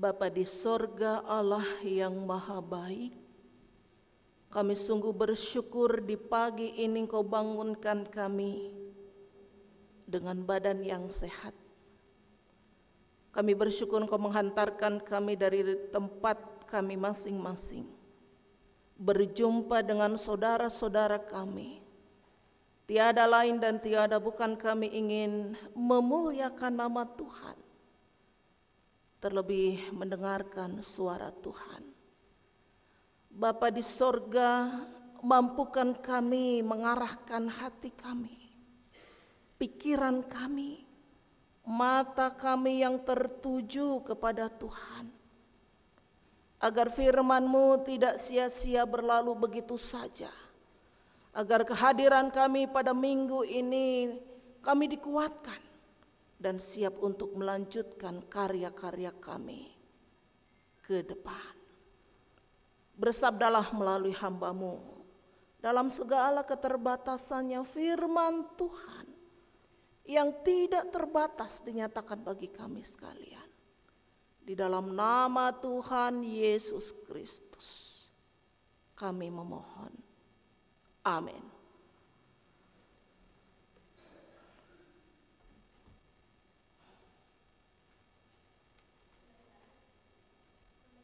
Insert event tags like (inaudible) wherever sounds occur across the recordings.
Bapa di sorga Allah yang maha baik, kami sungguh bersyukur di pagi ini Kau bangunkan kami dengan badan yang sehat. Kami bersyukur Kau menghantarkan kami dari tempat kami masing-masing. Berjumpa dengan saudara-saudara kami. Tiada lain dan tiada bukan kami ingin memuliakan nama Tuhan. Terlebih mendengarkan suara Tuhan. Bapa di sorga, mampukan kami mengarahkan hati kami, pikiran kami, mata kami yang tertuju kepada Tuhan. Agar firman-Mu tidak sia-sia berlalu begitu saja. Agar kehadiran kami pada minggu ini kami dikuatkan dan siap untuk melanjutkan karya-karya kami ke depan. Bersabdalah melalui hambamu dalam segala keterbatasannya firman Tuhan yang tidak terbatas dinyatakan bagi kami sekalian. Di dalam nama Tuhan Yesus Kristus kami memohon. Amin.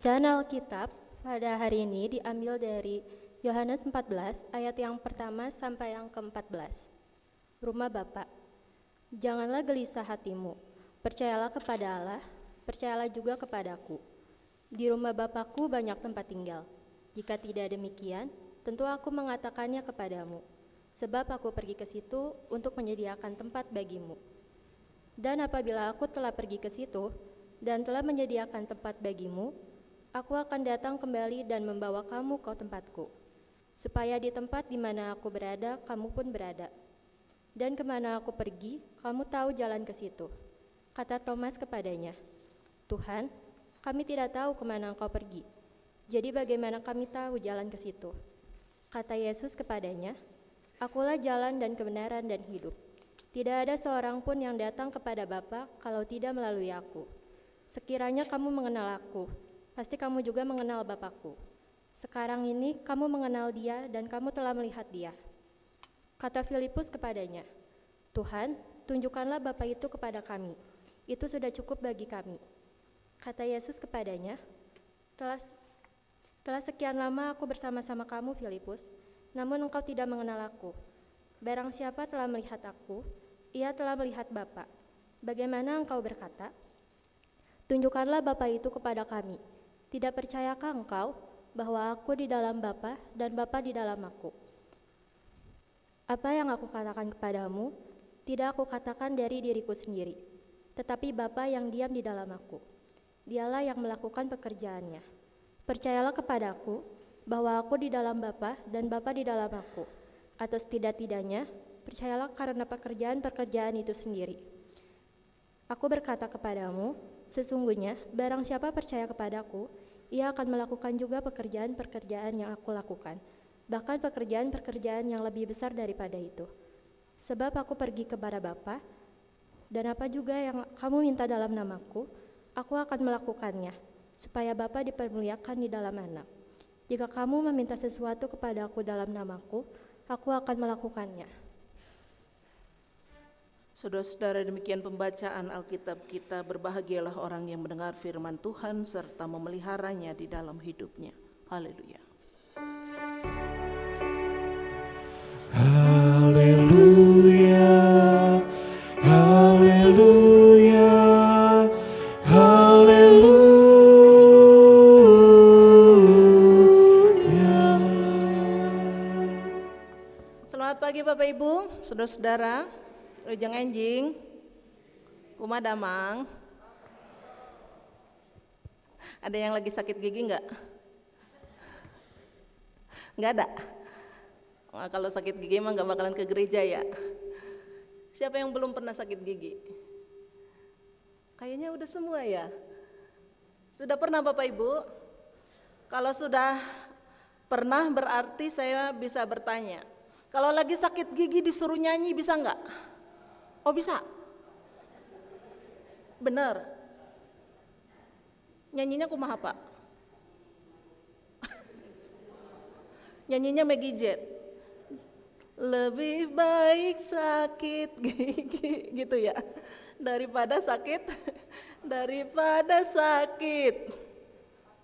Bacaan Alkitab pada hari ini diambil dari Yohanes 14 ayat yang pertama sampai yang ke-14. Rumah Bapak. Janganlah gelisah hatimu. Percayalah kepada Allah, percayalah juga kepadaku. Di rumah Bapakku banyak tempat tinggal. Jika tidak demikian, tentu aku mengatakannya kepadamu. Sebab aku pergi ke situ untuk menyediakan tempat bagimu. Dan apabila aku telah pergi ke situ dan telah menyediakan tempat bagimu, Aku akan datang kembali dan membawa kamu ke tempatku, supaya di tempat di mana aku berada, kamu pun berada. Dan ke mana aku pergi, kamu tahu jalan ke situ. Kata Thomas kepadanya, Tuhan, kami tidak tahu ke mana engkau pergi. Jadi bagaimana kami tahu jalan ke situ? Kata Yesus kepadanya, Akulah jalan dan kebenaran dan hidup. Tidak ada seorang pun yang datang kepada Bapa kalau tidak melalui aku. Sekiranya kamu mengenal aku, pasti kamu juga mengenal Bapakku. Sekarang ini kamu mengenal dia dan kamu telah melihat dia. Kata Filipus kepadanya, Tuhan, tunjukkanlah Bapa itu kepada kami. Itu sudah cukup bagi kami. Kata Yesus kepadanya, telah, telah sekian lama aku bersama-sama kamu, Filipus, namun engkau tidak mengenal aku. Barang siapa telah melihat aku, ia telah melihat Bapa. Bagaimana engkau berkata, Tunjukkanlah Bapa itu kepada kami. Tidak percayakah engkau bahwa aku di dalam Bapa dan Bapa di dalam aku? Apa yang aku katakan kepadamu, tidak aku katakan dari diriku sendiri, tetapi Bapa yang diam di dalam aku. Dialah yang melakukan pekerjaannya. Percayalah kepadaku bahwa aku di dalam Bapa dan Bapa di dalam aku. Atau setidak-tidaknya, percayalah karena pekerjaan-pekerjaan itu sendiri. Aku berkata kepadamu, Sesungguhnya, barang siapa percaya kepadaku, ia akan melakukan juga pekerjaan-pekerjaan yang aku lakukan, bahkan pekerjaan-pekerjaan yang lebih besar daripada itu. Sebab aku pergi kepada Bapa, dan apa juga yang kamu minta dalam namaku, aku akan melakukannya, supaya Bapa dipermuliakan di dalam anak. Jika kamu meminta sesuatu kepada aku dalam namaku, aku akan melakukannya. Saudara-saudara demikian pembacaan Alkitab kita berbahagialah orang yang mendengar firman Tuhan serta memeliharanya di dalam hidupnya. Haleluya. Haleluya. Haleluya. Haleluya. Selamat pagi Bapak Ibu, saudara-saudara, Rujung Enjing, Kumadamang. Ada yang lagi sakit gigi nggak? Nggak ada. Wah, kalau sakit gigi mah nggak bakalan ke gereja ya. Siapa yang belum pernah sakit gigi? Kayaknya udah semua ya. Sudah pernah Bapak Ibu? Kalau sudah pernah berarti saya bisa bertanya. Kalau lagi sakit gigi disuruh nyanyi bisa nggak? Oh bisa? Benar? Nyanyinya kumaha Pak? (laughs) Nyanyinya Maggie Jet. Lebih baik sakit (laughs) gigi gitu ya. Daripada sakit (laughs) daripada sakit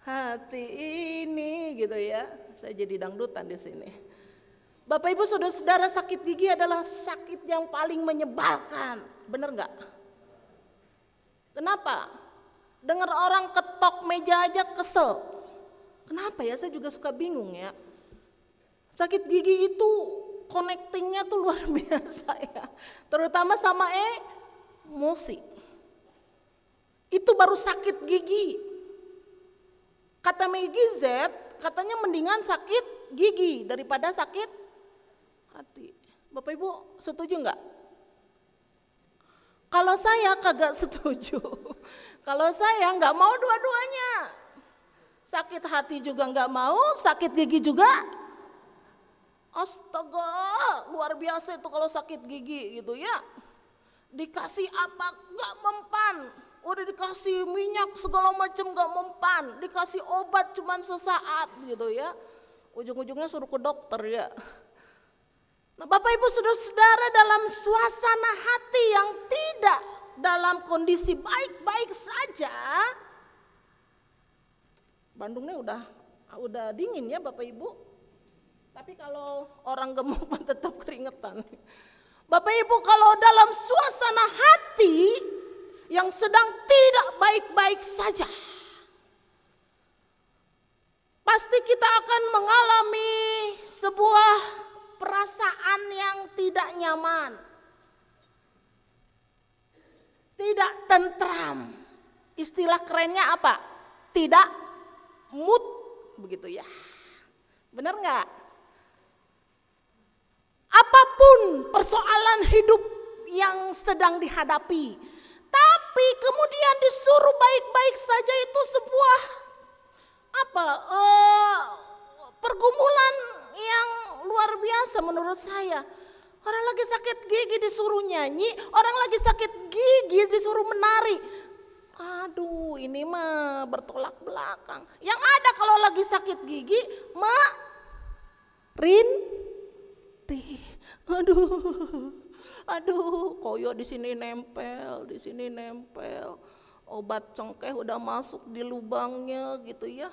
hati ini gitu ya. Saya jadi dangdutan di sini. Bapak Ibu Saudara-saudara sakit gigi adalah sakit yang paling menyebalkan. Benar nggak? Kenapa? Dengar orang ketok meja aja kesel. Kenapa ya? Saya juga suka bingung ya. Sakit gigi itu connectingnya tuh luar (laughs) biasa ya. Terutama sama emosi. Itu baru sakit gigi. Kata Maggie Z, katanya mendingan sakit gigi daripada sakit hati. Bapak Ibu setuju nggak? Kalau saya kagak (laughs) setuju. Kalau saya nggak mau dua-duanya. Sakit hati juga nggak mau, sakit gigi juga. Astaga, luar biasa itu kalau sakit gigi gitu ya. Dikasih apa nggak mempan. Udah dikasih minyak segala macam nggak mempan. Dikasih obat cuman sesaat gitu ya. Ujung-ujungnya suruh ke dokter ya. Nah, Bapak Ibu Saudara-saudara dalam suasana hati yang tidak dalam kondisi baik-baik saja. Bandungnya udah udah dingin ya Bapak Ibu. Tapi kalau orang gemuk (laughs) tetap keringetan. Bapak Ibu kalau dalam suasana hati yang sedang tidak baik-baik saja. Pasti kita akan mengalami sebuah perasaan yang tidak nyaman. Tidak tentram. Istilah kerennya apa? Tidak mood begitu ya. Benar nggak? Apa pun persoalan hidup yang sedang dihadapi, tapi kemudian disuruh baik-baik saja itu sebuah apa? Uh, pergumulan yang luar biasa menurut saya. Orang lagi sakit gigi disuruh nyanyi, orang lagi sakit gigi disuruh menari. Aduh, ini mah bertolak belakang. Yang ada kalau lagi sakit gigi, ma rintih. Aduh. Aduh, koyo di sini nempel, di sini nempel. Obat cengkeh udah masuk di lubangnya gitu ya.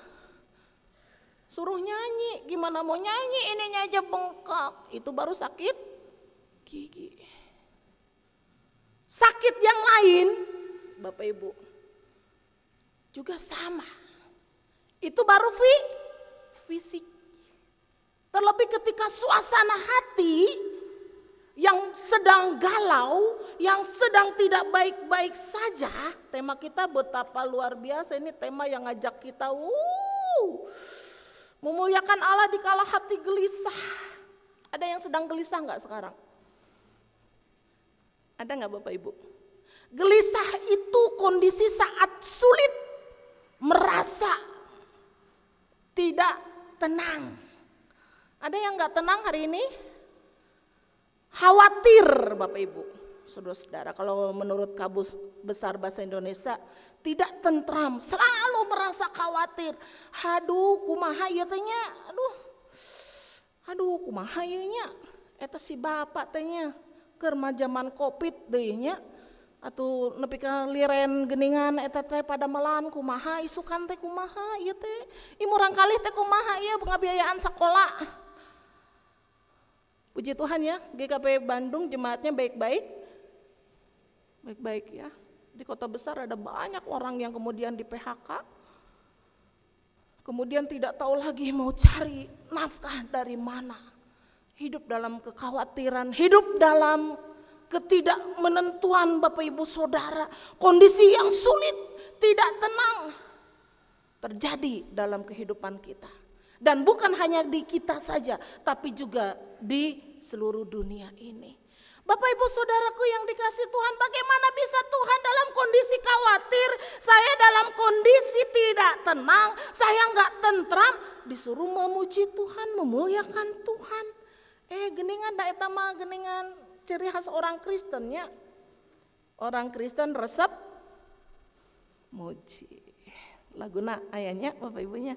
Suruh nyanyi, gimana mau nyanyi ininya aja bengkak. Itu baru sakit gigi. Sakit yang lain, Bapak Ibu, juga sama. Itu baru fi, fisik. Terlebih ketika suasana hati yang sedang galau, yang sedang tidak baik-baik saja. Tema kita betapa luar biasa ini tema yang ngajak kita, uh, memuliakan Allah di kala hati gelisah. Ada yang sedang gelisah nggak sekarang? Ada nggak Bapak Ibu? Gelisah itu kondisi saat sulit merasa tidak tenang. Ada yang nggak tenang hari ini? Khawatir Bapak Ibu, saudara-saudara. Kalau menurut kabus besar bahasa Indonesia, tidak tentram, selalu merasa khawatir. Aduh, kumaha ya tanya, aduh, aduh kumaha ya nya, eta si bapak tanya, kerma zaman covid dehnya, atau nepi ka liren geningan eta teh pada melan kumaha isukan teh kumaha ieu teh imurang kali teh kumaha ieu pengabiayaan sekolah Puji Tuhan ya, GKP Bandung jemaatnya baik-baik. Baik-baik ya. Di kota besar ada banyak orang yang kemudian di PHK. Kemudian tidak tahu lagi mau cari nafkah dari mana. Hidup dalam kekhawatiran, hidup dalam ketidakmenentuan Bapak Ibu Saudara. Kondisi yang sulit, tidak tenang terjadi dalam kehidupan kita. Dan bukan hanya di kita saja, tapi juga di seluruh dunia ini. Bapak ibu saudaraku yang dikasih Tuhan bagaimana bisa Tuhan dalam kondisi khawatir. Saya dalam kondisi tidak tenang. Saya nggak tentram. Disuruh memuji Tuhan, memuliakan Tuhan. Eh geningan dak mah geningan ciri khas orang Kristen ya. Orang Kristen resep muji. laguna ayahnya bapak ibunya.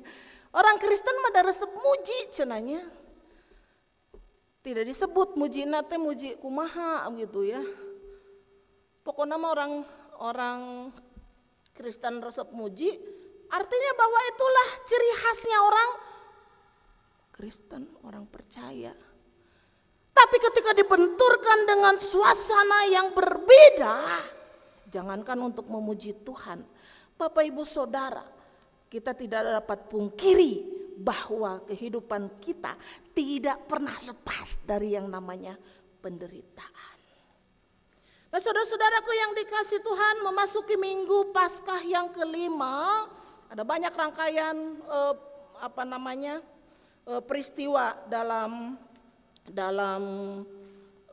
Orang Kristen mah ada resep muji cenanya. Tidak disebut muji nate muji kumaha gitu ya. Pokoknya mah orang orang Kristen resep muji artinya bahwa itulah ciri khasnya orang Kristen, orang percaya. Tapi ketika dibenturkan dengan suasana yang berbeda, jangankan untuk memuji Tuhan, Bapak Ibu Saudara, kita tidak dapat pungkiri bahwa kehidupan kita tidak pernah lepas dari yang namanya penderitaan. Nah saudara-saudaraku yang dikasih Tuhan memasuki minggu Paskah yang kelima, ada banyak rangkaian eh, apa namanya eh, peristiwa dalam dalam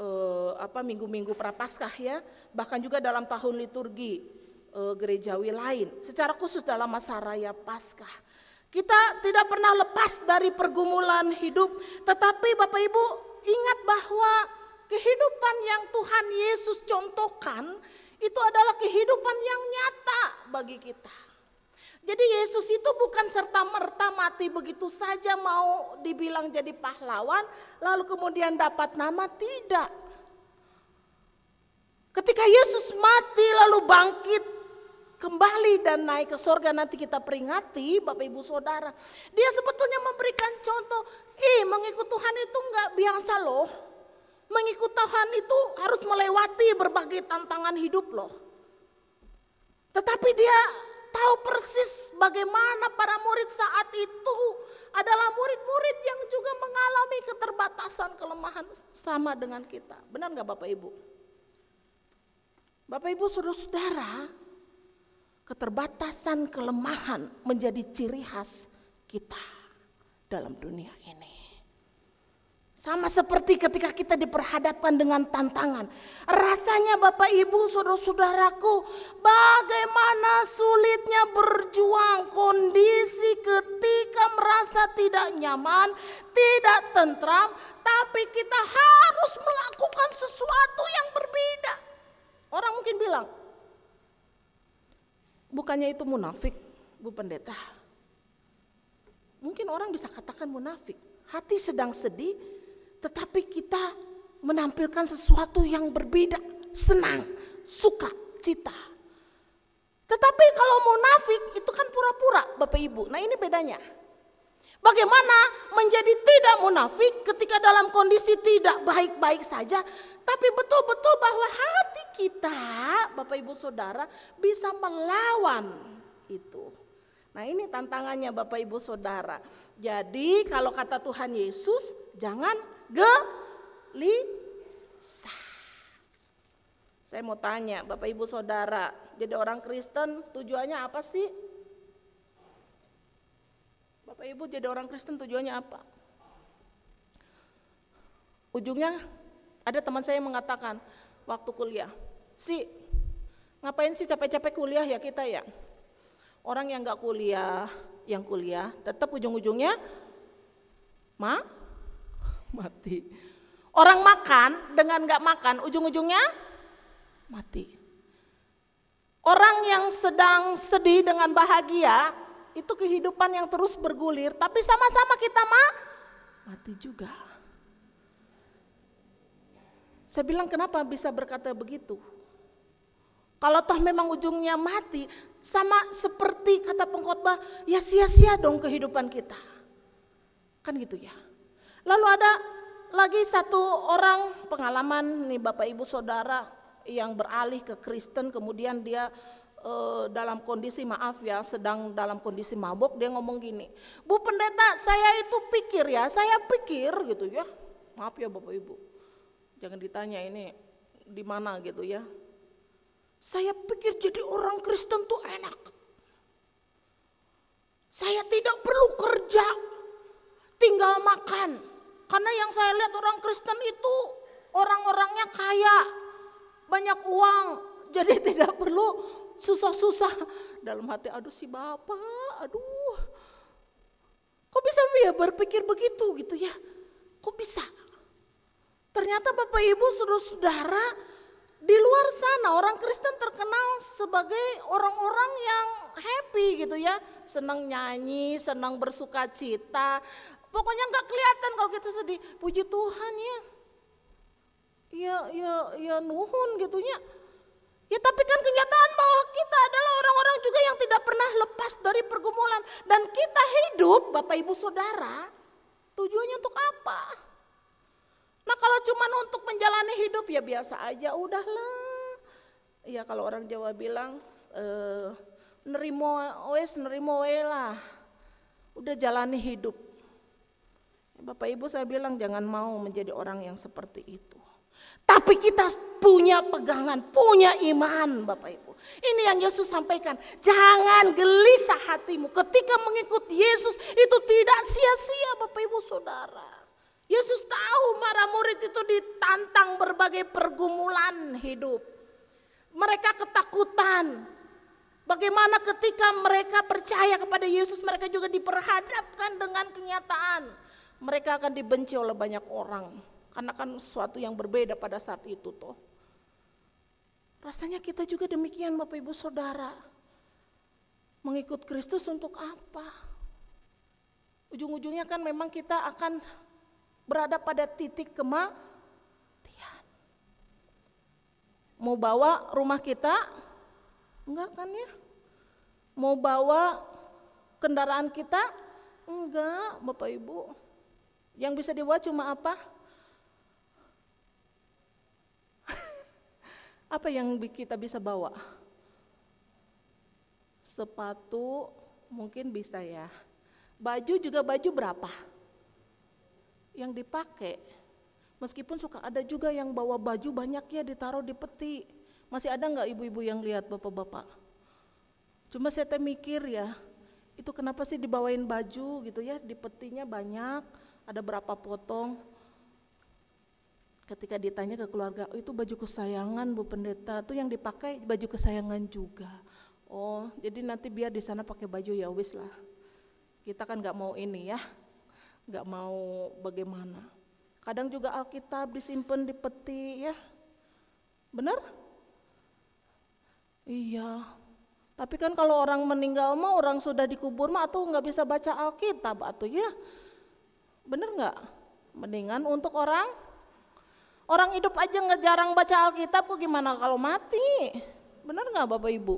eh, apa minggu-minggu prapaskah ya, bahkan juga dalam tahun liturgi eh, gerejawi lain, secara khusus dalam masa raya Paskah. Kita tidak pernah lepas dari pergumulan hidup, tetapi Bapak Ibu ingat bahwa kehidupan yang Tuhan Yesus contohkan itu adalah kehidupan yang nyata bagi kita. Jadi Yesus itu bukan serta merta mati begitu saja mau dibilang jadi pahlawan lalu kemudian dapat nama tidak. Ketika Yesus mati lalu bangkit kembali dan naik ke sorga nanti kita peringati Bapak Ibu Saudara. Dia sebetulnya memberikan contoh, ih mengikut Tuhan itu nggak biasa loh. Mengikut Tuhan itu harus melewati berbagai tantangan hidup loh. Tetapi dia tahu persis bagaimana para murid saat itu adalah murid-murid yang juga mengalami keterbatasan kelemahan sama dengan kita. Benar nggak Bapak Ibu? Bapak Ibu saudara-saudara, keterbatasan kelemahan menjadi ciri khas kita dalam dunia ini. Sama seperti ketika kita diperhadapkan dengan tantangan. Rasanya Bapak Ibu saudara-saudaraku bagaimana sulitnya berjuang kondisi ketika merasa tidak nyaman, tidak tentram. Tapi kita harus melakukan sesuatu yang berbeda. Orang mungkin bilang, bukannya itu munafik Bu Pendeta. Mungkin orang bisa katakan munafik. Hati sedang sedih, tetapi kita menampilkan sesuatu yang berbeda, senang, suka, cita. Tetapi kalau munafik itu kan pura-pura Bapak Ibu. Nah ini bedanya. Bagaimana menjadi tidak munafik ketika dalam kondisi tidak baik-baik saja. Tapi betul-betul bahwa hati kita Bapak Ibu Saudara bisa melawan itu. Nah ini tantangannya Bapak Ibu Saudara. Jadi kalau kata Tuhan Yesus jangan gelisah. Saya mau tanya Bapak Ibu Saudara, jadi orang Kristen tujuannya apa sih? Bapak Ibu jadi orang Kristen tujuannya apa? Ujungnya ada teman saya yang mengatakan waktu kuliah, si ngapain sih capek-capek kuliah ya kita ya? Orang yang nggak kuliah, yang kuliah tetap ujung-ujungnya ma mati. Orang makan dengan nggak makan ujung-ujungnya mati. Orang yang sedang sedih dengan bahagia itu kehidupan yang terus bergulir, tapi sama-sama kita mah mati juga. Saya bilang kenapa bisa berkata begitu? Kalau toh memang ujungnya mati, sama seperti kata pengkhotbah, ya sia-sia dong kehidupan kita. Kan gitu ya. Lalu ada lagi satu orang pengalaman nih Bapak Ibu Saudara yang beralih ke Kristen kemudian dia e, dalam kondisi maaf ya sedang dalam kondisi mabuk dia ngomong gini Bu pendeta saya itu pikir ya saya pikir gitu ya. Maaf ya Bapak Ibu. Jangan ditanya ini di mana gitu ya. Saya pikir jadi orang Kristen tuh enak. Saya tidak perlu kerja tinggal makan. Karena yang saya lihat orang Kristen itu orang-orangnya kaya, banyak uang, jadi (laughs) tidak perlu susah-susah dalam hati. Aduh si bapak, aduh, kok bisa ya berpikir begitu gitu ya? Kok bisa? Ternyata bapak ibu saudara-saudara Di luar sana orang Kristen terkenal sebagai orang-orang yang happy gitu ya. Senang nyanyi, senang bersuka cita. Pokoknya nggak kelihatan kalau kita sedih. Puji Tuhan ya. Ya, ya, ya nuhun gitu ya. Ya tapi kan pergumulan. Dan kita hidup Bapak Ibu Saudara tujuannya untuk apa? Nah kalau cuma untuk menjalani hidup ya biasa aja udahlah. Ya kalau orang Jawa bilang eh, nerimo wes nerimo we lah. Udah jalani hidup. Bapak Ibu saya bilang jangan mau menjadi orang yang seperti itu. Tapi kita punya pegangan, punya iman Bapak Ibu. Ini yang Yesus sampaikan. Jangan gelisah hatimu ketika mengikut Yesus itu tidak sia-sia Bapak Ibu Saudara. Yesus tahu para murid itu ditantang berbagai pergumulan hidup. Mereka ketakutan. Bagaimana ketika mereka percaya kepada Yesus mereka juga diperhadapkan dengan kenyataan. Mereka akan dibenci oleh banyak orang karena kan sesuatu yang berbeda pada saat itu toh. Rasanya kita juga demikian Bapak Ibu Saudara. Mengikut Kristus untuk apa? Ujung-ujungnya kan memang kita akan berada pada titik kematian. Mau bawa rumah kita? Enggak kan ya? Mau bawa kendaraan kita? Enggak, Bapak Ibu. Yang bisa dibawa cuma apa? Apa yang kita bisa bawa? Sepatu mungkin bisa ya. Baju juga baju berapa? Yang dipakai. Meskipun suka ada juga yang bawa baju banyak ya ditaruh di peti. Masih ada nggak ibu-ibu yang lihat bapak-bapak? Cuma saya teh mikir ya, itu kenapa sih dibawain baju gitu ya, di petinya banyak, ada berapa potong, ketika ditanya ke keluarga, oh, itu baju kesayangan Bu Pendeta, itu yang dipakai baju kesayangan juga. Oh, jadi nanti biar di sana pakai baju ya wis lah. Kita kan nggak mau ini ya, nggak mau bagaimana. Kadang juga Alkitab disimpan di peti ya, benar? Iya. Tapi kan kalau orang meninggal mah orang sudah dikubur mah atau nggak bisa baca Alkitab atau ya, benar nggak? Mendingan untuk orang Orang hidup aja nggak jarang baca Alkitab, kok gimana kalau mati? Benar nggak Bapak Ibu?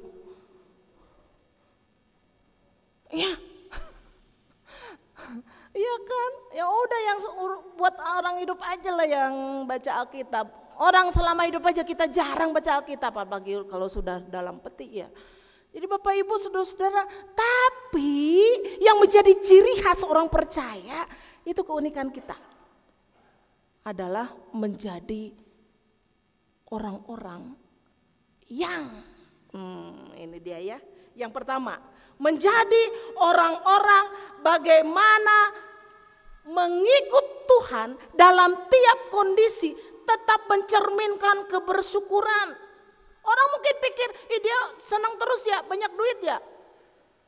Iya. (laughs) Iya kan? Ya udah yang buat orang hidup aja lah yang baca Alkitab. Orang selama hidup aja kita jarang baca Alkitab apalagi kalau sudah dalam peti ya. Jadi Bapak Ibu Saudara-saudara, tapi yang menjadi ciri khas orang percaya itu keunikan kita adalah menjadi orang-orang yang hmm, ini dia ya. Yang pertama, menjadi orang-orang bagaimana mengikut Tuhan dalam tiap kondisi tetap mencerminkan kebersyukuran. Orang mungkin pikir, eh dia senang terus ya, banyak duit ya.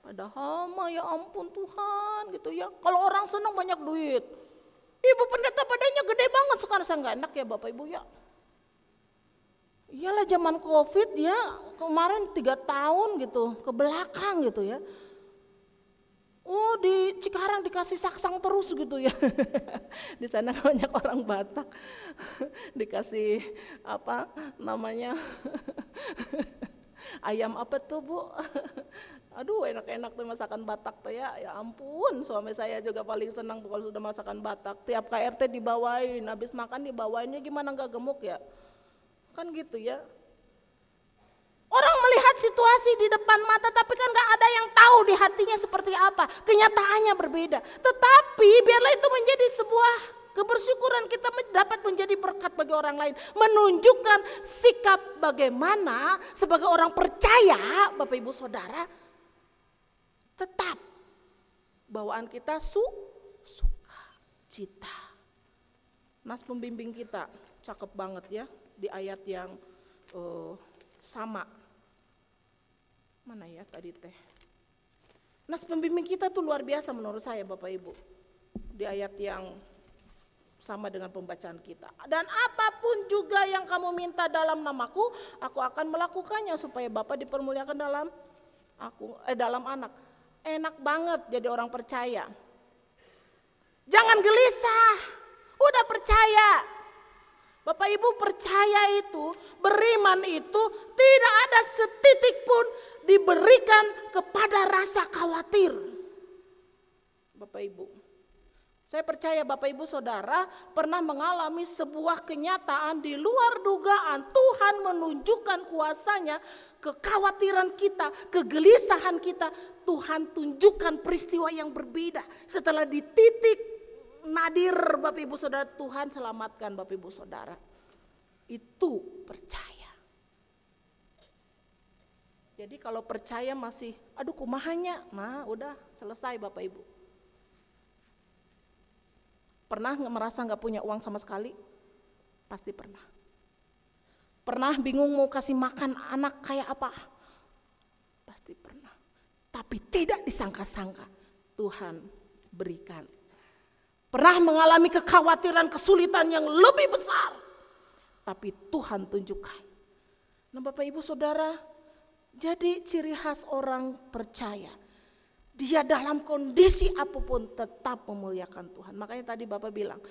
Padahal ya ampun Tuhan gitu ya. Kalau orang senang banyak duit, Ibu pendeta badannya gede banget sekarang saya nggak enak ya Bapak Ibu ya. Iyalah zaman covid ya kemarin tiga tahun gitu ke belakang gitu ya. Oh di Cikarang dikasih saksang terus gitu ya. (laughs) di sana banyak orang Batak (laughs) dikasih apa namanya (laughs) ayam apa tuh bu (laughs) Aduh enak-enak tuh masakan Batak tuh ya. Ya ampun suami saya juga paling senang tuh kalau sudah masakan Batak. Tiap KRT dibawain, habis makan dibawainnya gimana nggak gemuk ya. Kan gitu ya. Orang melihat situasi di depan mata tapi kan nggak ada yang tahu di hatinya seperti apa. Kenyataannya berbeda. Tetapi biarlah itu menjadi sebuah kebersyukuran kita dapat menjadi berkat bagi orang lain. Menunjukkan sikap bagaimana sebagai orang percaya Bapak Ibu Saudara tetap bawaan kita su suka cita. Nas pembimbing kita cakep banget ya di ayat yang uh, sama. Mana ya tadi teh? Nas pembimbing kita tuh luar biasa menurut saya Bapak Ibu. Di ayat yang sama dengan pembacaan kita. Dan apa pun juga yang kamu minta dalam namaku, aku akan melakukannya supaya Bapak dipermuliakan dalam aku eh dalam anak. Enak banget jadi orang percaya. Jangan gelisah. Udah percaya. Bapak Ibu percaya itu, beriman itu tidak ada setitik pun diberikan kepada rasa khawatir. Bapak Ibu. Saya percaya Bapak Ibu Saudara pernah mengalami sebuah kenyataan di luar dugaan. Tuhan menunjukkan kuasanya, kekhawatiran kita, kegelisahan kita. Tuhan tunjukkan peristiwa yang berbeda. Setelah di titik nadir Bapak Ibu Saudara, Tuhan selamatkan Bapak Ibu Saudara. Itu percaya. Jadi kalau percaya masih, aduh kumahanya, nah udah selesai Bapak Ibu. Pernah merasa nggak punya uang sama sekali? Pasti pernah. Pernah bingung mau kasih makan anak kayak apa? Pasti pernah. Tapi tidak disangka-sangka Tuhan berikan. Pernah mengalami kekhawatiran, kesulitan yang lebih besar. Tapi Tuhan tunjukkan. Nah Bapak Ibu Saudara, jadi ciri khas orang percaya dia dalam kondisi apa pun tetap memuliakan Tuhan. Makanya tadi Bapak bilang,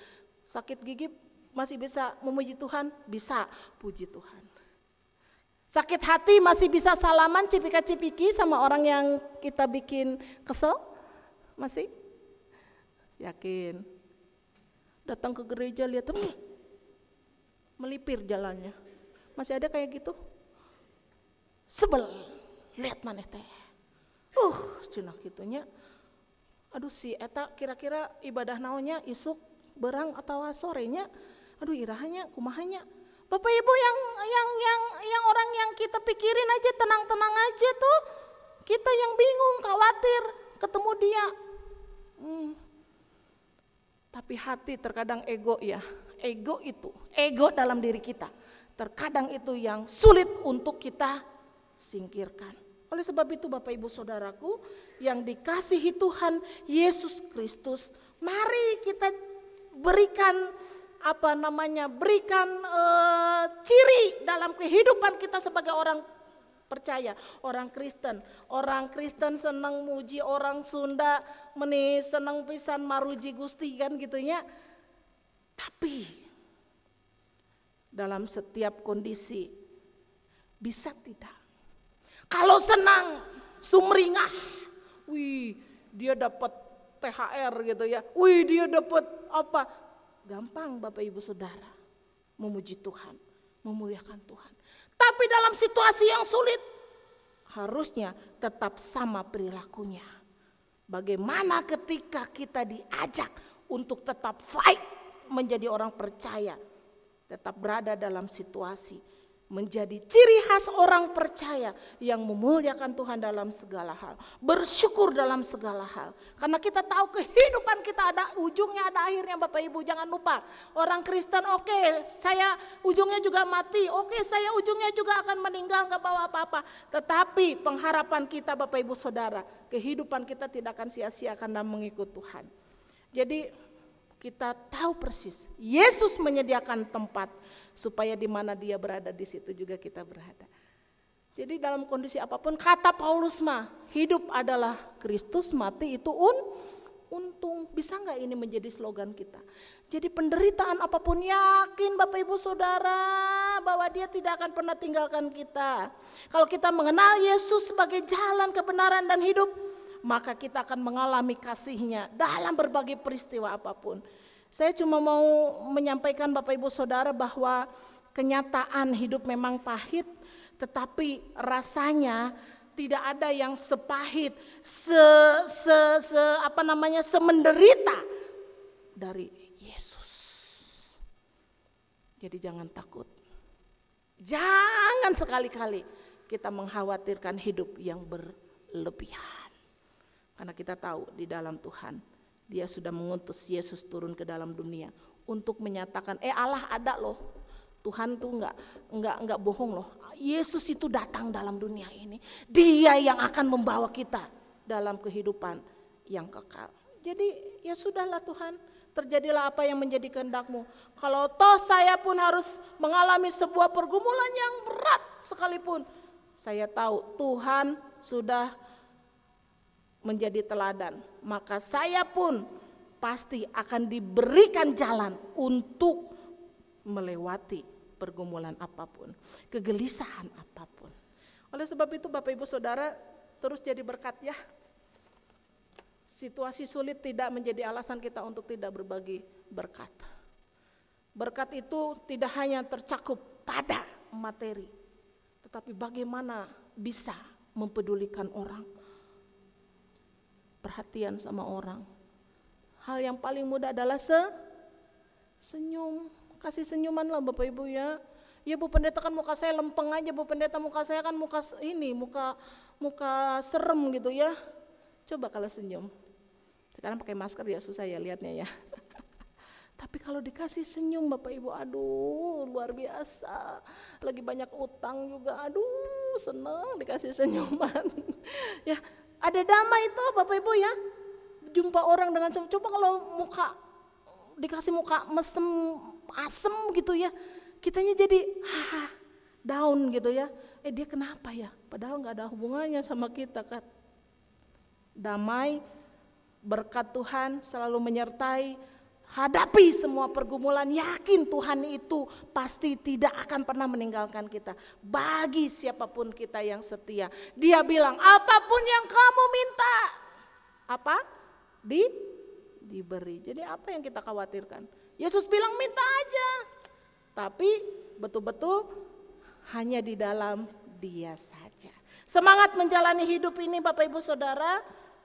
sakit gigi masih bisa memuji Tuhan? Bisa, puji Tuhan. Sakit hati masih bisa salaman cipika-cipiki sama orang yang kita bikin kesel? Masih? Yakin. Datang ke gereja lihat, hmm, melipir jalannya. Masih ada kayak gitu? Sebel, lihat mana teh uh cenah gitunya aduh si eta kira-kira ibadah naonnya? Isuk berang atau sorenya? Aduh irahnya kumahanya. Bapak Ibu yang yang yang yang orang yang kita pikirin aja tenang-tenang aja tuh. Kita yang bingung khawatir ketemu dia. Hmm. tapi hati terkadang ego ya ego itu ego dalam diri kita. Terkadang itu yang sulit untuk kita singkirkan oleh sebab itu Bapak Ibu Saudaraku yang dikasihi Tuhan Yesus Kristus, mari kita berikan apa namanya? berikan uh, ciri dalam kehidupan kita sebagai orang percaya, orang Kristen. Orang Kristen senang muji orang Sunda, meni senang pisan maruji Gusti kan gitunya. Tapi dalam setiap kondisi bisa tidak kalau senang, sumringah. Wih, dia dapat THR gitu ya. Wih, dia dapat apa? Gampang Bapak Ibu Saudara memuji Tuhan, memuliakan Tuhan. Tapi dalam situasi yang sulit harusnya tetap sama perilakunya. Bagaimana ketika kita diajak untuk tetap fight menjadi orang percaya, tetap berada dalam situasi menjadi ciri khas orang percaya yang memuliakan Tuhan dalam segala hal, bersyukur dalam segala hal. Karena kita tahu kehidupan kita ada ujungnya, ada akhirnya Bapak Ibu. Jangan lupa, orang Kristen oke, okay, saya ujungnya juga mati, oke okay, saya ujungnya juga akan meninggal nggak bawa apa-apa. Tetapi pengharapan kita Bapak Ibu Saudara, kehidupan kita tidak akan sia-sia karena mengikut Tuhan. Jadi kita tahu persis Yesus menyediakan tempat supaya di mana dia berada di situ juga kita berada. Jadi dalam kondisi apa pun kata Paulus mah hidup adalah Kristus, mati itu un untung. Bisa nggak ini menjadi slogan kita? Jadi penderitaan apa pun yakin Bapak Ibu Saudara bahwa dia tidak akan pernah tinggalkan kita. Kalau kita mengenal Yesus sebagai jalan kebenaran dan hidup, maka kita akan mengalami kasihnya dalam berbagai peristiwa apa pun. Saya cuma mau menyampaikan Bapak Ibu Saudara bahwa kenyataan hidup memang pahit, tetapi rasanya tidak ada yang sepahit, se, se, se apa namanya, semenderita dari Yesus. Jadi jangan takut. Jangan sekali-kali kita mengkhawatirkan hidup yang berlebihan. Karena kita tahu di dalam Tuhan dia sudah mengutus Yesus turun ke dalam dunia untuk menyatakan eh Allah ada loh. Tuhan tuh nggak nggak nggak bohong loh. Yesus itu datang dalam dunia ini. Dia yang akan membawa kita dalam kehidupan yang kekal. Jadi ya sudahlah Tuhan, terjadilah apa yang menjadi kehendakmu. Kalau toh saya pun harus mengalami sebuah pergumulan yang berat sekalipun, saya tahu Tuhan sudah menjadi teladan. Maka saya pun pasti akan diberikan jalan untuk melewati pergumulan apa pun, kegelisahan apa pun. Oleh sebab itu Bapak Ibu Saudara terus jadi berkat ya. Situasi sulit tidak menjadi alasan kita untuk tidak berbagi berkat. Berkat itu tidak hanya tercakup pada materi, tetapi bagaimana bisa mempedulikan orang, perhatian sama orang. Hal yang paling mudah adalah se senyum, kasih senyuman lah Bapak Ibu ya. Ya Bu Pendeta kan muka saya lempeng aja Bu Pendeta muka saya kan muka ini muka muka serem gitu ya. Coba kalau senyum. Sekarang pakai masker ya susah ya lihatnya ya. (laughs) Tapi kalau dikasih senyum Bapak Ibu, aduh luar biasa. Lagi banyak utang juga, aduh seneng dikasih senyuman. (laughs) ya ada damai itu Bapak Ibu ya. Jumpa orang dengan. Coba kalau muka dikasih muka mesem asem gitu ya kitanya jadi ha, down gitu ya. Eh dia kenapa ya? Padahal nggak ada hubungannya sama kita kan. Damai, berkat Tuhan selalu menyertai, hadapi semua pergumulan, yakin Tuhan itu pasti tidak akan pernah meninggalkan kita. Bagi siapa pun kita yang setia. Dia bilang, apa pun yang kamu minta. Apa? Di diberi. Jadi apa yang kita khawatirkan? Yesus bilang minta aja. Tapi betul-betul hanya di dalam dia saja. Semangat menjalani hidup ini Bapak Ibu Saudara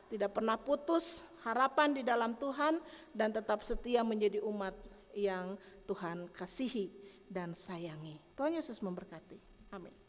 tidak pernah putus harapan di dalam Tuhan dan tetap setia menjadi umat yang Tuhan kasihi dan sayangi. Tuhan Yesus memberkati. Amin.